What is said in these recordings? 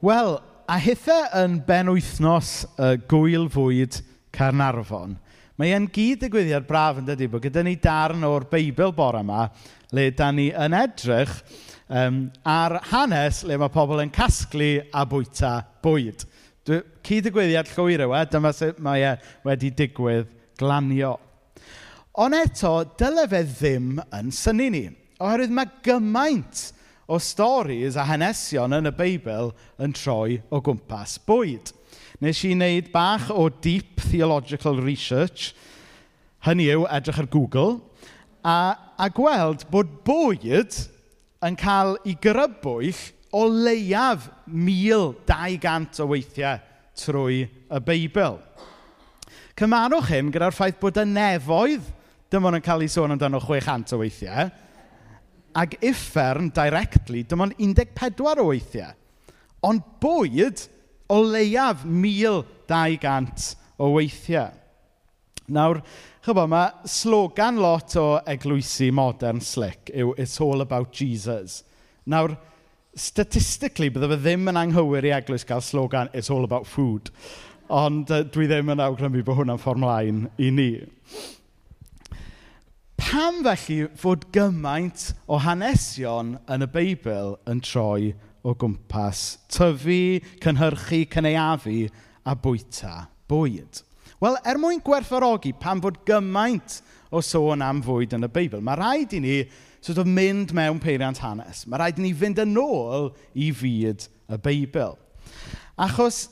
Wel, a hithe yn benwythnos y gwyl fwyd Carnarfon, mae e'n gyd digwyddiad braf yn dydy bod gyda ni darn o'r Beibl bore yma le da ni yn edrych um, ar hanes le mae pobl yn casglu a bwyta bwyd. Cyd y gwyddiad llwyr yw e, dyma sut mae e wedi digwydd glanio. Ond eto, dyle fe ddim yn syni ni, oherwydd mae gymaint o storis a hanesion yn y Beibl yn troi o gwmpas bwyd. Nes i wneud bach o deep theological research, hynny yw edrych ar Google, a, a gweld bod bwyd yn cael ei grybwyll o leiaf 1200 o weithiau trwy y Beibl. Cymarwch hyn gyda'r ffaith bod y nefoedd, dim ond yn cael ei sôn amdano 600 o weithiau, Ac uffern directly, dim ond 14 o weithiau. Ond bwyd o leiaf 1200 o weithiau. Nawr, chybod, mae slogan lot o eglwysi modern slick yw It's all about Jesus. Nawr, statistically, bydde fe ddim yn anghywir i eglwys gael slogan It's all about food. Ond uh, dwi ddim yn awgrymu bod hwnna'n ffordd mlaen i ni. Pam felly fod gymaint o hanesion yn y Beibl yn troi o gwmpas tyfu, cynhyrchu, cyneuafu a bwyta bwyd? Wel, er mwyn gwerthfarogi pam fod gymaint o sôn am fwyd yn y Beibl, mae rhaid i ni sort of mynd mewn peiriant hanes. Mae rhaid i ni fynd yn ôl i fyd y Beibl. Achos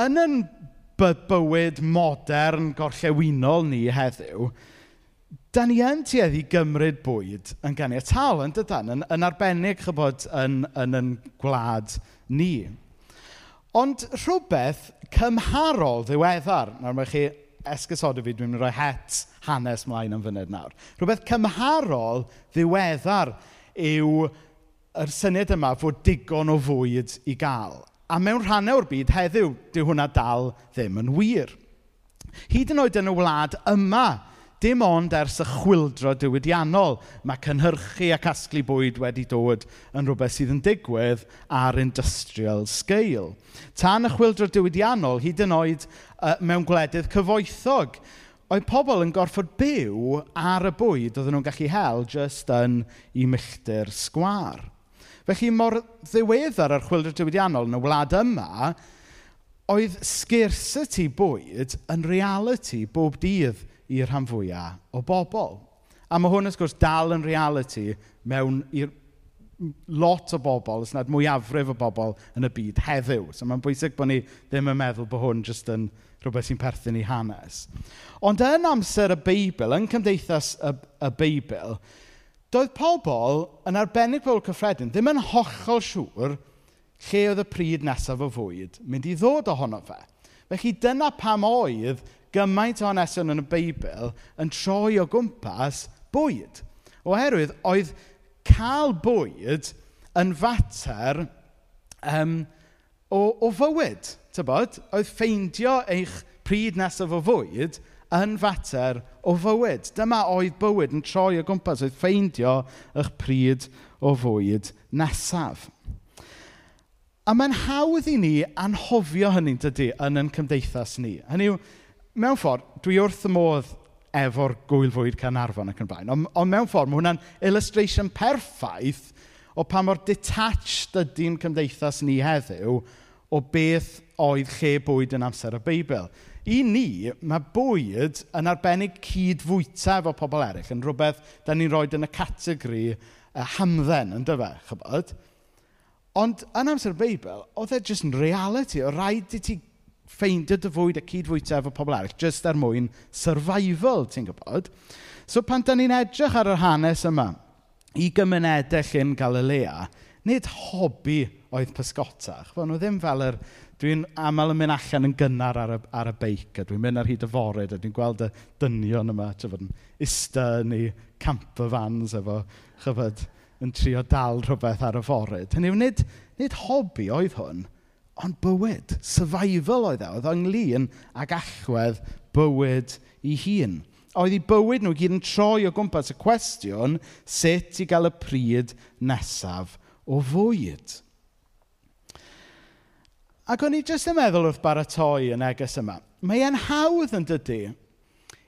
yn yn bywyd modern gorllewinol ni heddiw, da ni yn tueddu gymryd bwyd yn ganiataol, yn dydan, yn, yn arbennig chybod yn, yn yn gwlad ni. Ond rhywbeth cymharol ddiweddar, nawr mae chi esgusodau fi, dwi'n rhoi het hanes mlaen yn fyny nawr. Rhywbeth cymharol ddiweddar yw yr syniad yma fod digon o fwyd i gael. A mewn rhannau o'r byd heddiw, dyw hwnna dal ddim yn wir. Hyd yn oed yn y wlad yma, Dim ond ers y chwildro diwydiannol mae cynhyrchu a casglu bwyd wedi dod yn rhywbeth sydd yn digwydd ar industrial scale. Tan y chwildro diwydiannol, hyd yn oed uh, mewn gwledydd cyfoethog, oedd pobl yn gorfod byw ar y bwyd oedden nhw'n gallu hel jyst yn i milltir sgwar. Felly mor ddiweddar ar chwildro diwydiannol yn y wlad yma, oedd scarcity bwyd yn reality bob dydd i'r rhan fwyaf o bobl. A mae hwn, wrth gwrs, dal yn reality mewn i'r lot o bobl, os nad mwyafrif o bobl yn y byd heddiw. So mae'n bwysig bod ni ddim yn meddwl bod hwn jyst yn rhywbeth sy'n perthyn i hanes. Ond yn amser y Beibl, yn cymdeithas y, y Beibl, doedd pobl yn arbennig pobl cyffredin ddim yn hollol siŵr lle oedd y pryd nesaf o fwyd mynd i ddod ohono fe. Felly dyna pam oedd gymaint o hanesion yn y Beibl yn troi o gwmpas bwyd. Oherwydd, oedd cael bwyd yn fater um, o, o fywyd. Tybod? Oedd ffeindio eich pryd nesaf o fwyd yn fater o fywyd. Dyma oedd bywyd yn troi o gwmpas, oedd ffeindio eich pryd o fwyd nesaf. A mae'n hawdd i ni anhofio hynny'n dydy, yn ein cymdeithas ni. Hynny yw, mewn ffordd, dwi wrth y modd efo'r gwyl fwyd Caernarfon ac yn blaen. Ond, ond mewn ffordd, mae hwnna'n illustration perffaith o pa mor detached ydy'n cymdeithas ni heddiw o beth oedd lle bwyd yn amser y Beibl. I ni, mae bwyd yn arbennig cydfwyta efo pobl eraill, yn rhywbeth da ni'n rhoi yn y categori y hamdden, yn dyfa, chybod? Ond yn amser y Beibl, oedd e jyst yn reality. O rhaid i ti ffeindio dy fwyd a cydfwyta efo pobl arall, jyst er mwyn survival, ti'n gwybod? So pan da ni'n edrych ar yr hanes yma i gymunedau llyn Galilea, nid hobi oedd pysgota. Chwa, nhw ddim fel yr... Dwi'n aml yn mynd allan yn gynnar ar y, ar y beic, a dwi'n mynd ar hyd y fored, a dwi'n gweld y dynion yma, ti'n yn ista neu camper vans efo, chyfod, yn trio dal rhywbeth ar y fored. Hynny yw, nid, nid hobi oedd hwn, Ond bywyd, survival oedd e. Oedd ynglyn ag allwedd bywyd ei hun. Oedd ei bywyd nhw gyd yn troi o gwmpas y cwestiwn sut i gael y pryd nesaf o fwyd. Ac o'n i jyst yn meddwl wrth baratoi y neges yma. Mae e'n hawdd yn dydy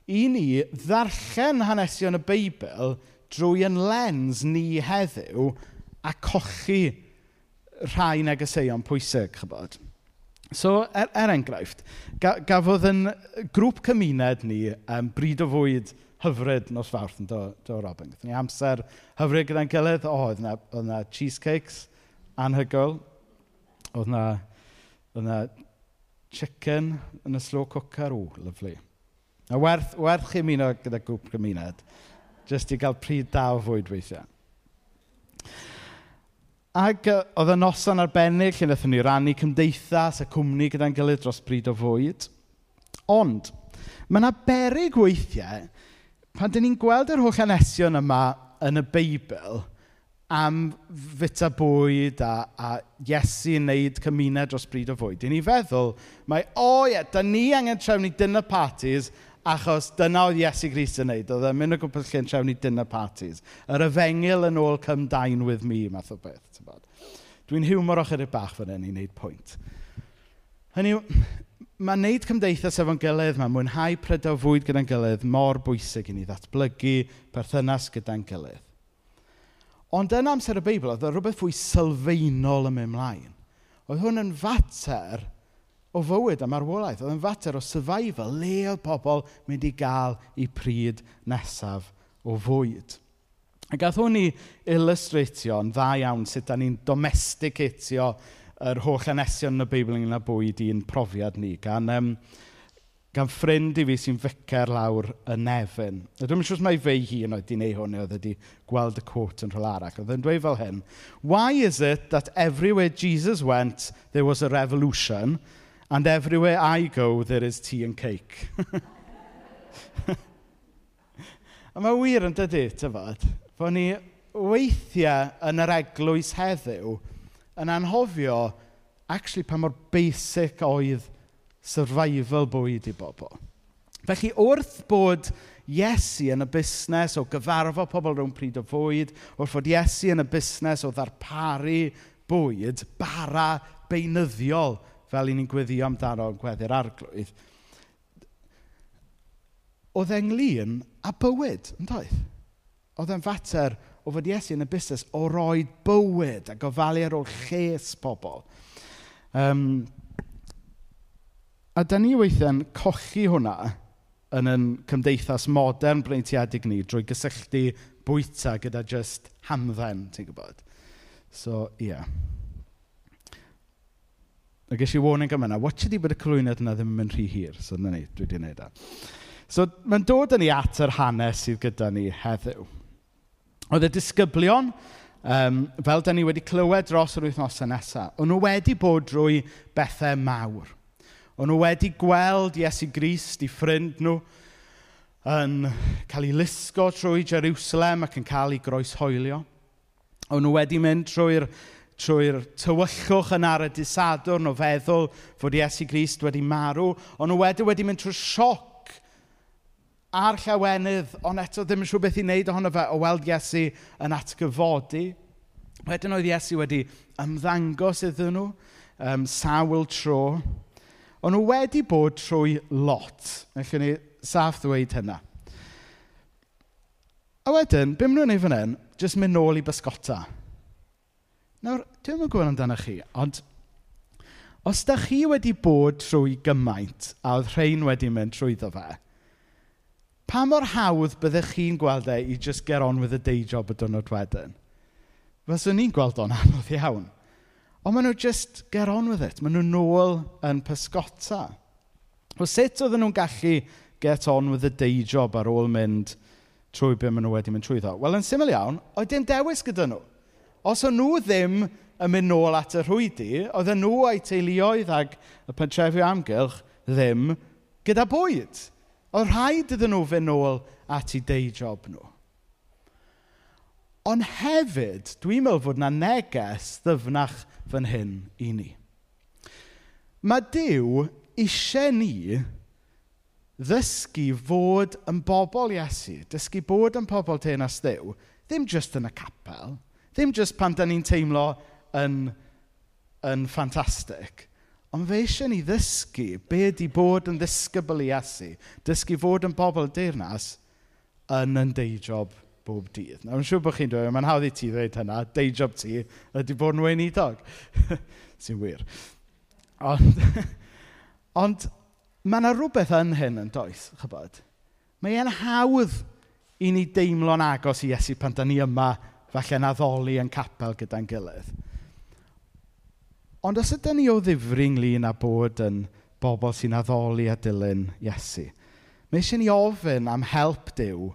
i ni ddarllen hanesion y Beibl drwy yn lens ni heddiw a cochi rhai negeseuon pwysig, chybod. So, er, er enghraifft, ga, gafodd yn grŵp cymuned ni um, bryd o fwyd hyfryd nos fawrth yn do, do Robin. Gwydden ni amser hyfryd gyda'n gilydd. O, oedd yna, oedd yna cheesecakes anhygoel. Oedd yna, oedd yna chicken yn y slow cooker. O, lyflu. A werth, werth chi muno gyda grŵp gymuned. Jyst i gael pryd da o fwyd weithiau. Ac uh, oedd y noson arbennig lle wnaethon ni rannu cymdeithas a cwmni gyda'n gilydd dros bryd o fwyd. Ond, mae yna berig weithiau pan dyn ni'n gweld yr holl anesion yma yn y Beibl am fita bwyd a, a Iesu yn neud cymuned dros bryd o fwyd. Dyn ni feddwl, mae, o oh, ie, da ni angen trefnu dinner parties achos dyna oedd Iesu Gris yn neud. Oedd e'n mynd o gwmpas lle'n trefnu dinner parties. Yr yfengil yn ôl come dine with me, math o beth. Dwi'n hiwmor ychydig bach fan hyn i wneud pwynt. Hynny yw, mae wneud cymdeithas efo'n gilydd, mae mwynhau prydau fwyd gyda'n gilydd mor bwysig i ni ddatblygu perthynas gyda'n gilydd. Ond yn amser y Beibl, oedd rhywbeth fwy sylfaenol yn mynd mlaen. Oedd hwn yn fater o fywyd a marwolaeth. Oedd yn fater o survival, le oedd pobl mynd i gael eu pryd nesaf o fwyd. A gath hwn i ilustreitio'n dda iawn sut da ni'n domesticatio yr holl anesion yn y Beibl ynglyn â bwyd i'n profiad ni gan, um, gan ffrind i fi sy'n ficer lawr y Nefyn. A dwi'n yn siŵr mai fe hi yn oed i wneud hwn oedd wedi gweld y cwt yn rhywle arach. Oedd yn dweud fel hyn, Why is it that everywhere Jesus went, there was a revolution, and everywhere I go, there is tea and cake? a mae wir yn dydy, tyfod. Fod ni weithiau yn yr eglwys heddiw yn anhofio actually pa mor basic oedd survival bwyd i bobl. Felly wrth bod Iesu yn y busnes o gyfarfod pobl rhwng pryd o fwyd, wrth fod Iesu yn y busnes o ddarparu bwyd bara beunyddiol fel ni'n gweddio amdano yn gweddi'r arglwydd, oedd englyn a bywyd, yn doedd? Oedd e'n fater o fod Iesu yn y busnes o roi bywyd a gofalu ar ôl lles pobl. Um, a da ni weithiau'n cochi hwnna yn yn cymdeithas modern breintiedig ni drwy gysylltu bwyta gyda just hamdden, ti'n gwybod. So, ie. Yeah. A ges i warning am yna, watch ydi bod y clwyniad yna ddim yn mynd rhy hir. So, na ni, dwi wedi gwneud e. So, mae'n dod yn ni at yr hanes sydd gyda ni heddiw. Oedd y disgyblion, um, fel da ni wedi clywed dros yr wythnosau nesaf, o'n nhw wedi bod drwy bethau mawr. O'n nhw wedi gweld Iesu Grist, i ffrind nhw, yn cael ei lusgo trwy Jerusalem ac yn cael ei groeshoelio. O'n nhw wedi mynd trwy'r trwy tywyllwch yn ar y disadwrn o feddwl fod Iesu Grist wedi marw, O'n nhw wedi wedi mynd trwy'r sioc ar llawenydd, ond eto ddim yn siŵr beth i wneud ohono fe o weld Iesu yn atgyfodi. Wedyn oedd Iesu wedi ymddangos iddyn nhw um, sawl tro. O'n nhw wedi bod trwy lot. Felly ni saff ddweud hynna. A wedyn, beth maen nhw'n ei fan hyn? Jyst mynd nôl i bysgota. Nawr, dwi'n mynd gwybod amdano chi, ond os da chi wedi bod trwy gymaint a oedd rhain wedi mynd trwyddo fe, Pa mor hawdd byddech chi'n gweld e i just get on with the day job y dynod wedyn? Fyswn ni'n gweld o'n anodd iawn. Ond maen nhw just get on with it. Maen nhw nôl yn pysgota. O sut oedden nhw'n gallu get on with the day job ar ôl mynd trwy be maen nhw wedi mynd trwyddo? Wel, yn syml iawn, oedd dim dewis gyda nhw. Os o'n nhw ddim yn mynd nôl at y rhwydi, oedd nhw a'i teuluoedd ag y pentrefi amgylch ddim gyda bwyd. Oedd rhaid iddyn nhw fynd nôl at eu deujob nhw. Ond hefyd, dwi'n meddwl fod yna neges ddyfnach fan hyn i ni. Mae Dyw eisiau ni ddysgu fod yn bobl Iesu, dysgu bod yn pobl tenas Dyw, ddim just yn y capel, ddim just pan da ni'n teimlo yn, yn ffantastig, Ond fe eisiau ni ddysgu be ydy bod yn ddisgybl i Iesu. Dysgu fod yn bobl deyrnas yn yn deijob bob dydd. Nawr, yn siŵr bod chi'n dweud, mae'n hawdd i ti ddweud hynna, deijob ti ydy bod yn weinidog. Sy'n wir. Ond, ond mae yna rhywbeth yn hyn yn does, chybod. Mae e'n hawdd i ni deimlo'n agos i Iesu pan da ni yma, falle'n addoli yn capel gyda'n gilydd. Ond os ydym ni o ddifri ynglyn â bod yn bobl sy'n addoli a dilyn Iesu, mae eisiau ni ofyn am help Dyw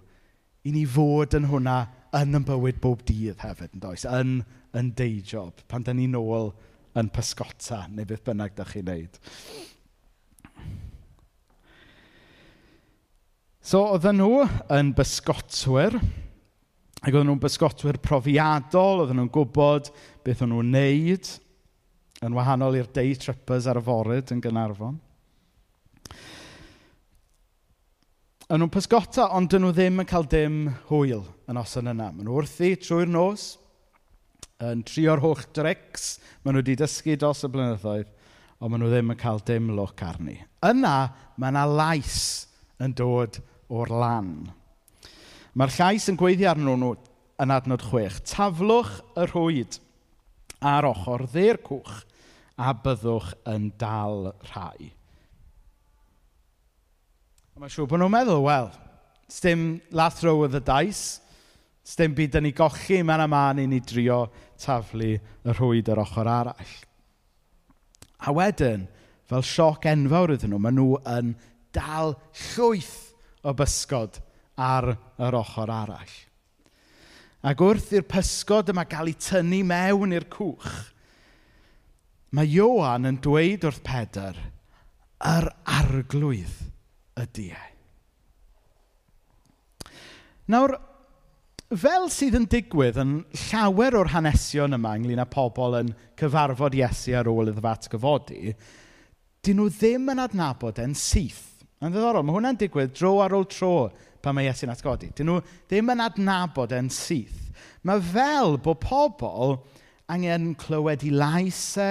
i ni fod yn hwnna yn yn bywyd bob dydd hefyd, yn does? Yn, yn deijob, pan da ni'n ôl yn pysgota, neu beth bynnag da chi'n neud. So, oedden nhw yn bysgotwyr, ac oedden nhw'n bysgotwyr profiadol, oedden nhw'n gwybod beth o'n nhw'n neud, Yn wahanol i'r day trippers ar y foryd yn Gynarfon. Yn nhw'n pysgota, ond dyn nhw ddim yn cael dim hwyl yn oson yna. Maen nhw wrthi trwy'r nos, yn trio'r holl drics maen nhw wedi dysgu dos y blynyddoedd, ond maen nhw ddim yn cael dim look arni. Yna, mae yna lais yn dod o'r lan. Mae'r llais yn gweithio arnyn nhw yn adnod chwech. Taflwch y rhwyd a'r ochr dde'r cwch a byddwch yn dal rhai. Mae'n siŵr bod nhw'n meddwl, wel, sdim last row of the dice, sdim byd yn ei gochi mewn a man i ni drio taflu y rhwyd yr ochr arall. A wedyn, fel sioc enfawr iddyn nhw, maen nhw yn dal llwyth o bysgod ar yr ochr arall. Ac wrth i'r pysgod yma gael ei tynnu mewn i'r cwch, mae Ioan yn dweud wrth Pedr, yr arglwydd ydy e. Nawr, fel sydd yn digwydd yn llawer o'r hanesion yma ynglyn â pobl yn cyfarfod Iesu ar ôl iddo fat gyfodi, dyn nhw ddim yn adnabod e'n syth. Yn ddiddorol, mae hwnna'n digwydd dro ar ôl tro pan mae Iesu'n atgodi. Dyn nhw ddim yn adnabod e'n syth. Mae fel bod pobl angen clywed i lais e,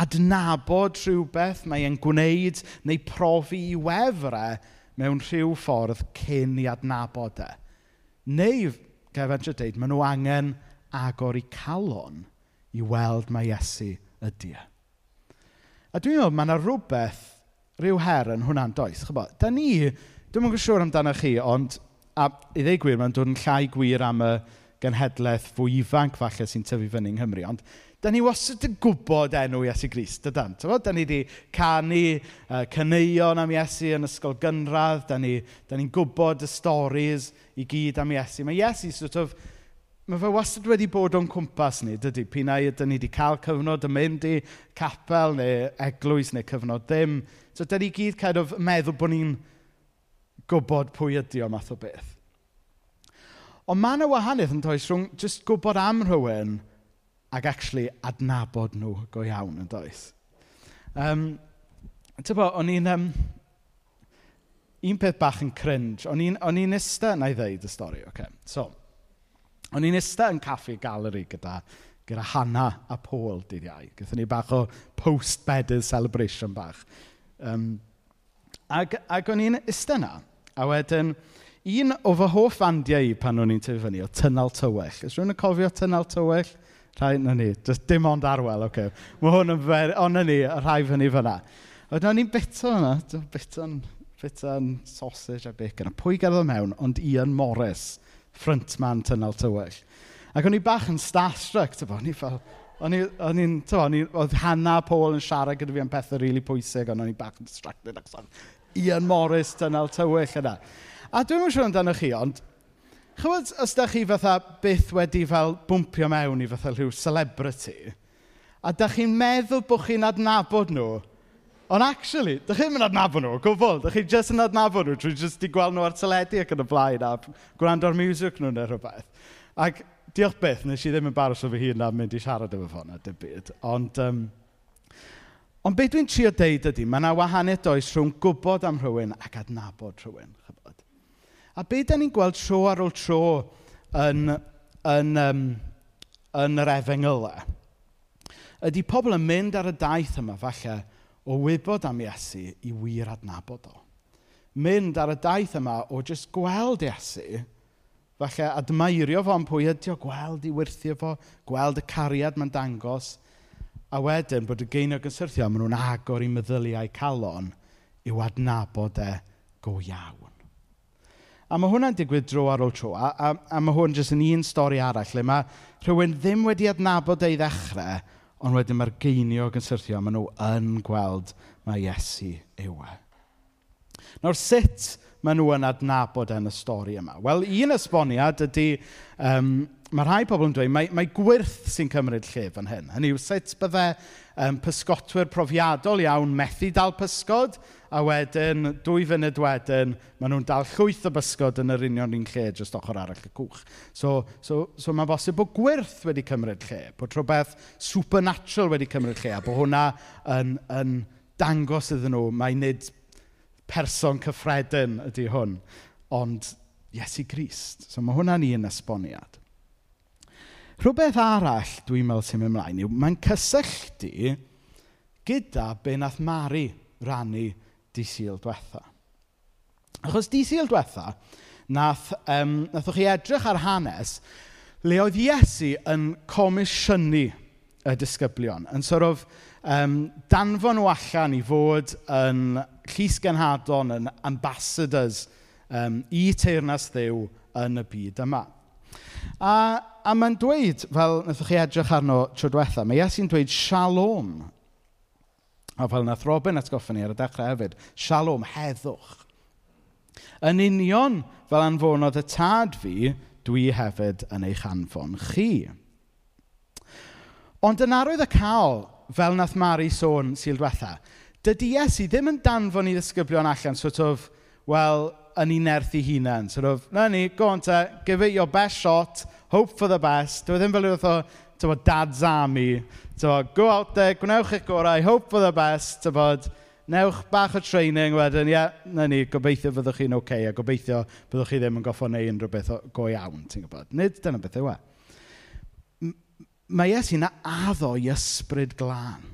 adnabod rhywbeth mae e'n gwneud neu profi i wefrau mewn rhyw ffordd cyn i adnabod e. Neu, gefn sy'n dweud, maen nhw angen agor i calon i weld mae Iesu ydy e. A dwi'n meddwl, mae yna rhywbeth, rhyw her yn hwnna'n does. Chybo, da ni, dwi'n meddwl siŵr amdano chi, ond a, i ddeu gwir, mae'n dod yn llai gwir am y genhedlaeth fwy ifanc falle sy'n tyfu fyny yng Nghymru. Ond da ni wastad yn gwybod enw Iesu Grist, dydan. Da ni wedi canu uh, caneuon am Iesu yn ysgol gynradd. Da ni'n ni, gwybod y storis i gyd am Iesu. Mae Iesu sort of, mae fe wastad wedi bod o'n cwmpas ni, dydy. P'nai da ni wedi cael cyfnod yn mynd i capel neu eglwys neu cyfnod ddim. So, da ni gyd kind of meddwl bod ni'n gwybod pwy ydy o math o beth. Ond mae yna wahaniaeth yn does rhwng jyst gwybod am rhywun ac actually adnabod nhw go iawn yn does? Um, Tybo, o'n i'n Um, Un peth bach yn cringe. O'n i'n o'n i'n i ddeud y stori ocê. So o'n i'n ista yn Caffi Galeri gyda gyda Hanna a Paul dydd Iau. Gaethon ni bach o post-bedydd celebration bach. Um, ac ac o'n i'n ista 'na a wedyn un o fy hoff fandiau i pan o'n i'n tyfu fyny, o Tynnal Tywell. Ys rhywun yn cofio Tynnal Tywell? Rhai na ni, Just dim ond arwel, oce. Okay. Mae hwn yn fer, ond na ni, rhai fyny fyna. Oedden no, ni'n bito yna, bito'n bito sausage a bacon. A pwy gerddo mewn, ond Ian Morris, frontman Tynnal Tywell. Ac o'n i bach yn starstruck, tyfo, o'n i fel... O'n i'n, tyfo, oedd Hannah Paul yn siarad gyda fi am pethau rili really pwysig, ond o'n i bach yn distracted ac Ian Morris, Tynnal Tywyll yna. A dwi'n yn siŵr amdano chi, ond chibod os da chi fatha byth wedi fel bwmpio mewn i fatha rhyw celebrity, a da chi'n meddwl bod chi'n adnabod nhw, ond actually, da chi'n mynd adnabod nhw gwbl. da chi'n just yn adnabod nhw trwy just i gweld nhw ar teledu ac yn y blaen a gwrando ar music nhw neu rhywbeth. Ac diolch beth, nes i ddim yn baros o fy hun am mynd i siarad efo ffona, na dim byd. Ond, um, ond beth dwi'n trio deud ydy, mae yna wahaniaeth does rhwng gwybod am rhywun ac adnabod rhywun. A be dan ni'n gweld tro ar ôl tro yn, yn, um, yn yr efengylau ydy pobl yn mynd ar y daith yma falle o wybod am Iesu i wir adnabod o. Mynd ar y daith yma o jyst gweld Iesu, falle admairio fo am pwy ydy o, gweld i wirthio fo, gweld y cariad mae'n dangos, a wedyn bod y geiniog yn syrthio, maen nhw'n agor i meddyliau calon i'w adnabod e go iawn. A mae hwnna'n digwydd dro ar ôl tro, a a a mae hwn jyst yn un stori arall lle mae rhywun ddim wedi adnabod ei ddechrau, ond wedyn mae'r geiniog yn syrthio maen nhw yn gweld mae Iesu yw e. Nawr, sut maen nhw yn adnabod yn y stori yma? Wel, un esboniad ydy, um, mae rhai pobl yn dweud, mae, mae gwirth sy'n cymryd lle fan hyn. Hynny yw, sut byddai um, pysgotwyr profiadol iawn methu dal pysgod? a wedyn, dwy funud wedyn, maen nhw'n dal llwyth o bysgod yn yr union un lle, jyst ochr arall y cwch. So, so, so mae'n bosib bod gwirth wedi cymryd lle, bod rhywbeth supernatural wedi cymryd lle, a bod hwnna yn, yn dangos iddyn nhw, mae nid person cyffredin ydy hwn, ond Iesu Grist. So mae hwnna'n un esboniad. Rhywbeth arall dwi'n meddwl sy'n mynd ymlaen yw, mae'n cysylltu gyda be nath Mari rannu dydd Sul diwetha. Achos dydd diwetha, nath, um, nathwch chi edrych ar hanes le oedd Iesu yn comisiynu y disgyblion, yn sort of um, danfon nhw allan i fod yn llys genhadon, yn ambassadors um, i teirnas ddew yn y byd yma. A, a mae'n dweud, fel wnaethoch chi edrych arno tro diwetha, mae Iesu'n dweud shalom A fel nath Robin atgoffa ni ar y dechrau hefyd, shalom, heddwch. Yn union fel anfonodd y tad fi, dwi hefyd yn eich anfon chi. Ond yn arwydd y cael, fel nath Mari sôn sy'n diwetha, dydy Iesu ddim yn danfon i ddisgyblion allan, sort of, wel, yn unerth ei hunain. Sort of, na ni, go on te, give it your best shot, hope for the best. Dwi e ddim fel yw o, dad's army, Tybod, go out there, gwnewch eich gorau, hope for the best, tybod, newch bach o training wedyn, ie, yeah, na ni, gobeithio fyddwch chi'n oce, okay, a gobeithio byddwch chi ddim yn goffo neu unrhyw beth go iawn, ti'n gwybod. Nid dyna beth yw e. Mae Iesu na addo i ysbryd glân.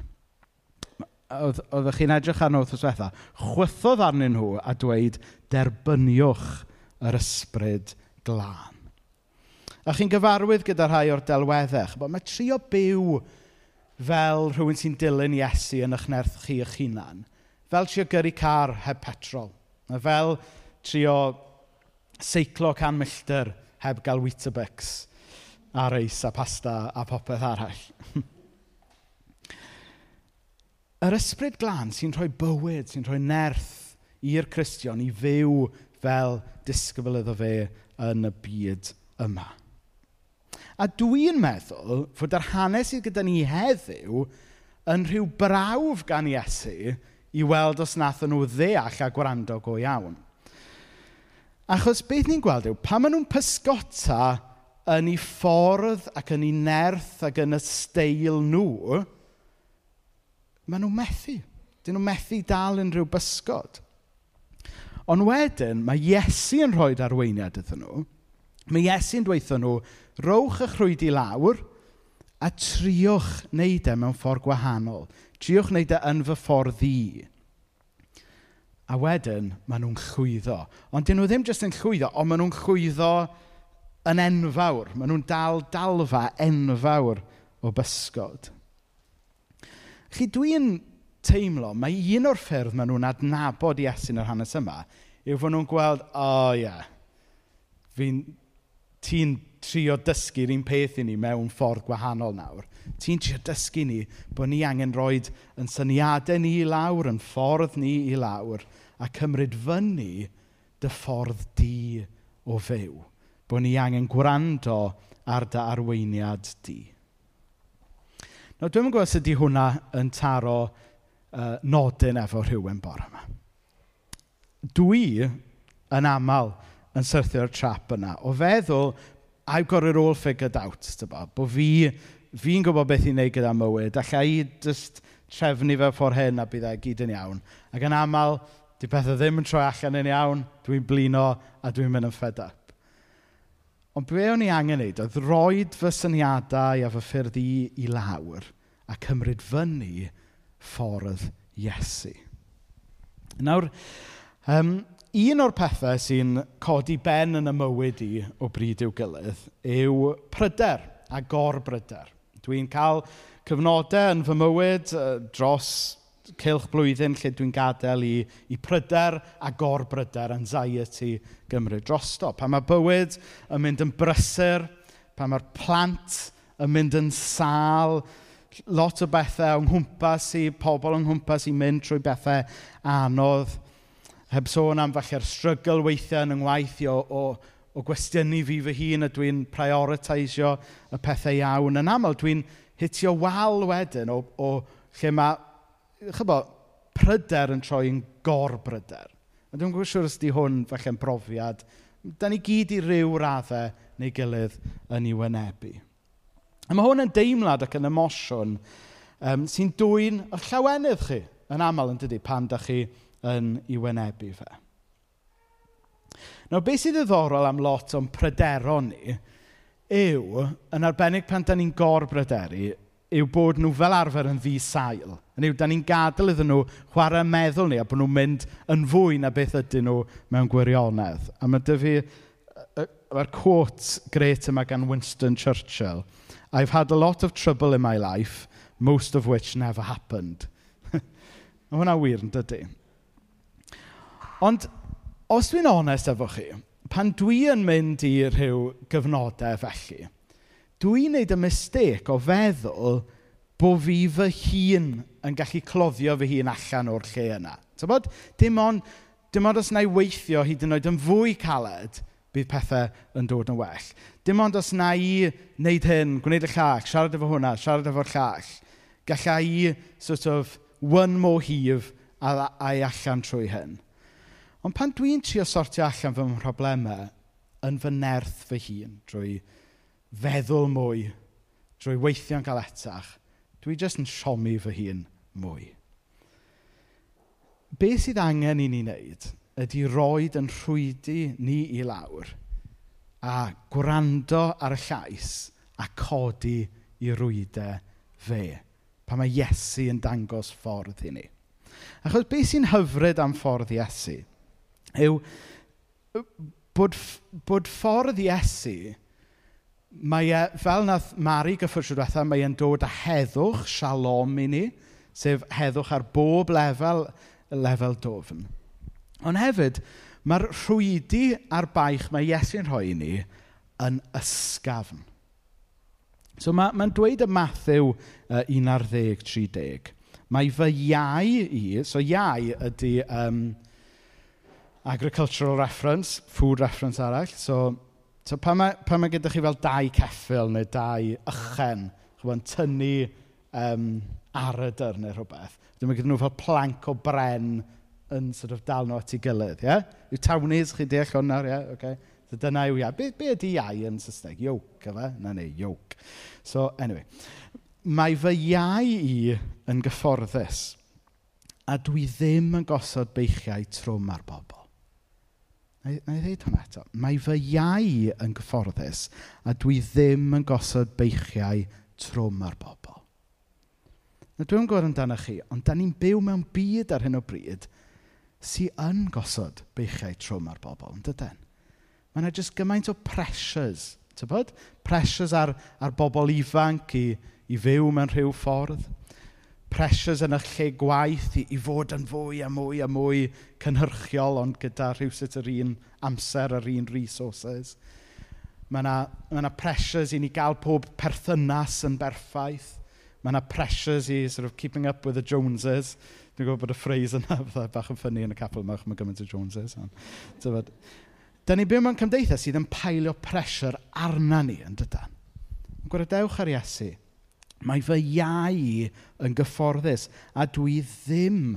Oeddech chi'n edrych arno wrth oswetha. Chwythodd arnyn nhw a dweud, derbyniwch yr ysbryd glân. A chi'n gyfarwydd gyda rhai o'r delweddau, bod mae trio byw fel rhywun sy'n dilyn Iesu yn eich nerth chi eich hunan. Fel trio gyrru car heb petrol. A fel trio seiclo can milltir heb gael Weetabix a reis a pasta a popeth arall. Yr ysbryd glân sy'n rhoi bywyd, sy'n rhoi nerth i'r Cristion i fyw fel disgybl iddo fe yn y byd yma. A dwi'n meddwl fod yr hanes sydd gyda ni heddiw yn rhyw brawf gan Iesu i weld os nath nhw ddeall a gwrando go iawn. Achos beth ni'n gweld yw, pa maen nhw'n pysgota yn ei ffordd ac yn ei nerth ac yn y steil nhw, maen nhw'n methu. Dyn nhw'n methu dal yn rhyw bysgod. Ond wedyn, mae Iesu yn rhoi arweiniad iddyn nhw, Mae Iesu'n dweud nhw, rowch y i lawr a triwch wneud e mewn ffordd gwahanol. Triwch wneud e yn fy ffordd i. A wedyn, maen nhw'n chwyddo. Ond dyn nhw ddim jyst yn chwyddo, ond maen nhw'n chwyddo yn enfawr. Maen nhw'n dal dalfa enfawr o bysgod. Chi, dwi'n teimlo, mae un o'r ffyrdd maen nhw'n adnabod Iesu'n yr hanes yma, yw fod nhw'n gweld, o oh, ie, yeah. fi'n ti'n trio dysgu'r un peth i ni mewn ffordd gwahanol nawr. Ti'n trio dysgu ni bod ni angen rhoi yn syniadau ni i lawr, yn ffordd ni i lawr, a cymryd fyny dy ffordd di o fyw. Bod ni angen gwrando ar dy arweiniad di. Nawr, dwi'n gwybod sydd hwnna yn taro uh, nodyn efo rhywun bore yma. Dwi yn aml yn syrthio'r trap yna o feddwl, I've got it all figured out, tyba, bo fi, fi'n gwybod beth i wneud gyda mywyd, allai i just trefnu fe ffordd hyn a bydd e gyd yn iawn. Ac yn aml, di pethau ddim yn troi allan yn iawn, dwi'n blino a dwi'n mynd yn fed up. Ond be o'n i angen wneud oedd roed fy syniadau a fy ffyrdd i i lawr a cymryd fyny ffordd Iesu. Nawr, um, un o'r pethau sy'n codi ben yn y mywyd i o bryd i'w gilydd yw pryder a gorbryder. Dwi'n cael cyfnodau yn fy mywyd dros cilch blwyddyn lle dwi'n gadael i, i pryder a gorbryder, anxiety, gymryd drosto. Pan mae bywyd yn mynd yn brysur, pan mae'r plant yn mynd yn sal, lot o bethau o'n nghwmpas i, pobl o'n nghwmpas i mynd trwy bethau anodd, heb sôn am falle'r strygl weithiau yn yngwaith i o, o, o gwestiynu fi fy hun a dwi'n prioriteisio y pethau iawn. Yn aml, dwi'n hitio wal wedyn o, o lle mae, chybo, pryder yn troi'n gorbryder. A dwi'n gwybod siwr os di hwn falle'n brofiad. Da ni gyd i ryw raddau neu gilydd yn ei wynebu. A mae hwn yn deimlad ac yn emosiwn um, sy'n dwy'n y llawenydd chi yn aml yn dydy pan da chi yn ei wynebu fe. Nawr, beth sydd ddiddorol am lot o'n pryderon ni yw, yn arbennig pan da ni'n gorbryderu, yw bod nhw fel arfer yn ddisail. Yn yw, da ni'n gadael iddyn nhw chwarae meddwl ni a bod nhw'n mynd yn fwy na beth ydyn nhw mewn gwirionedd. A mae dy fi, mae'r quote gret yma gan Winston Churchill, I've had a lot of trouble in my life, most of which never happened. Mae hwnna wir yn dydy. Ond, os dwi'n onest efo chi, pan dwi yn mynd i rhyw gyfnodau felly, dwi'n neud y mistake o feddwl bod fi fy hun yn gallu cloddio fy hun allan o'r lle yna. Tybod, dim ond, dim ond os na i weithio hyd yn oed yn fwy caled, bydd pethau yn dod yn well. Dim ond os na i wneud hyn, gwneud y llall, siarad efo hwnna, siarad efo'r llall, gallai i sort of one more hif a, a i allan trwy hyn. Ond pan dwi'n trio sortio allan fy mhroblemau yn fy nerth fy hun, drwy feddwl mwy, drwy weithio'n gael etach, dwi jyst yn siomi fy hun mwy. Be sydd angen i ni wneud ydy roed yn rhwydi ni i lawr a gwrando ar y llais a codi i rwydau fe pa mae Iesu yn dangos ffordd i ni. Achos beth sy'n hyfryd am ffordd Iesu? yw bod bod ffordd Iesu, mae e, fel nath Mari gyffwrs diwetha, mae e'n dod â heddwch, shalom i ni, sef heddwch ar bob lefel, lefel dofn. Ond hefyd, mae'r rhwydi a'r baich mae Iesu'n rhoi i ni yn ysgafn. So mae'n ma dweud y Matthew uh, 11, 30. Mae fy iau i, so iau ydy um, agricultural reference, food reference arall. So, so pan, mae, pan mae gyda chi fel dau ceffil neu dau ychen, chwbwn, tynnu um, arydr neu rhywbeth, dyma gyda nhw fel planc o bren yn sort of dal nhw at ei gilydd, ie? Yeah? Yw tawnis chi deall hwnna, ie? Yeah? Okay. So dyna yw iau. Be, be ydy iau yn Saesneg? Yoke, efe? Na ni, yoke. So, anyway. Mae fy iau i yn gyfforddus, a dwi ddim yn gosod beichiau trwm ar bobl. Na i, ddweud hwnna eto. Mae fy iau yn gyfforddus a dwi ddim yn gosod beichiau trwm ar bobl. Na dwi'n gwybod amdano chi, ond da ni'n byw mewn byd ar hyn o bryd sy yn gosod beichiau trwm ar bobl, yn dydyn? Mae yna jyst gymaint o pressures, bod? Pressures ar, ar bobl ifanc i, i fyw mewn rhyw ffordd pressures yn eich lle gwaith i, i fod yn fwy a mwy a mwy cynhyrchiol, ond gyda rhywsut yr un amser yr un resources. Mae yna, ma yna pressures i ni gael pob perthynas yn berffaith. Mae yna pressures i sort of keeping up with the Joneses. Dwi'n gwybod bod y phrase yna fydda bach yn ffynnu yn y capel yma, mae gymaint o Joneses. Ond, da ni byw mewn cymdeithas sydd yn pailio pressure arna ni yn dydan. Gwrdewch ar Iesu Mae fy iau yn gyfforddus a dwi ddim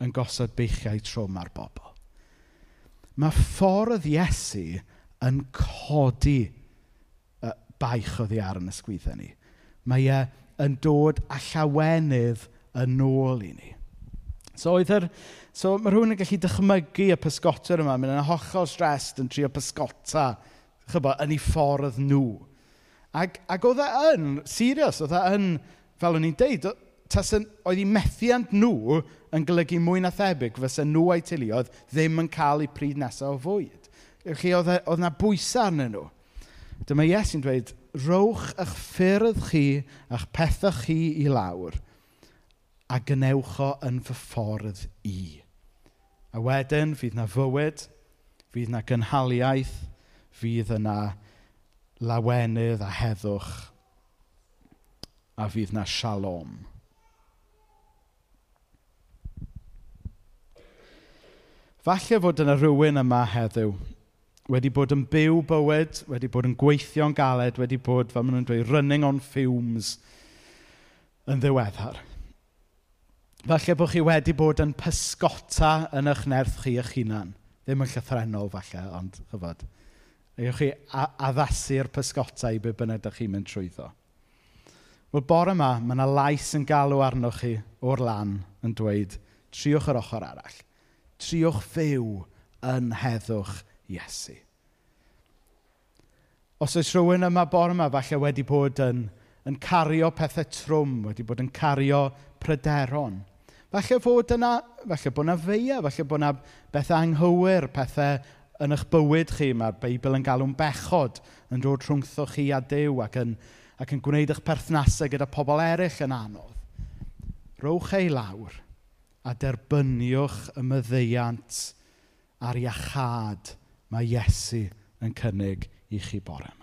yn gosod beichiau trwm ar bobl. Mae ffordd Iesu yn codi yy, baich oddi ar yn ysgwyddau ni. Mae e yn dod a llawenydd yn ôl i ni. So, oedd yr, so mae rhywun yn gallu dychmygu y pysgotwr yma, mynd yn hollol stressed yn trio pysgota chybo, yn ei ffordd nhw. Ac, ac oedd e yn serious, oedd e yn, fel o'n i'n deud, tasyn, oedd eu methiant nhw yn golygu mwy na thebyg fysa nhw a'i teuluoedd ddim yn cael eu pryd nesaf o fwyd. Felly oedd, e, oedd na bwysau arnyn nhw. Dyma Iesu'n dweud, rowch eich ffyrdd chi a'ch pethau chi i lawr a gynewch o yn fy ffordd i. A wedyn, fydd na fywyd, fydd na gynhaliaeth, fydd yna lawenydd a heddwch a fydd na shalom. Falle fod yna rhywun yma heddiw wedi bod yn byw bywyd, wedi bod yn gweithio'n galed, wedi bod, fel maen nhw'n dweud, running on fumes yn ddiweddar. Falle bod chi wedi bod yn pysgota yn eich nerth chi eich hunan. Ddim yn llythrenol falle, ond chyfod. Ewch chi a- addasu'r pysgota i be bynnag ydych chi'n mynd trwyddo. Wel, bore yma, mae yna lais yn galw arnoch chi o'r lan yn dweud, triwch yr ochr arall. Triwch fyw yn heddwch Iesu. Os oes rhywun yma bore yma falle wedi bod yn, yn cario pethau trwm, wedi bod yn cario pryderon, falle fod yna, falle bod yna feia, falle bod yna bethau anghywir, pethau yn eich bywyd chi. Mae'r Beibl yn galw'n bechod yn dod rhwngtho chi a Dyw ac yn, ac yn gwneud eich perthnasau gyda pobl eraill yn anodd. Rowch ei lawr a derbyniwch y myddeiant a'r iachad mae Iesu yn cynnig i chi bore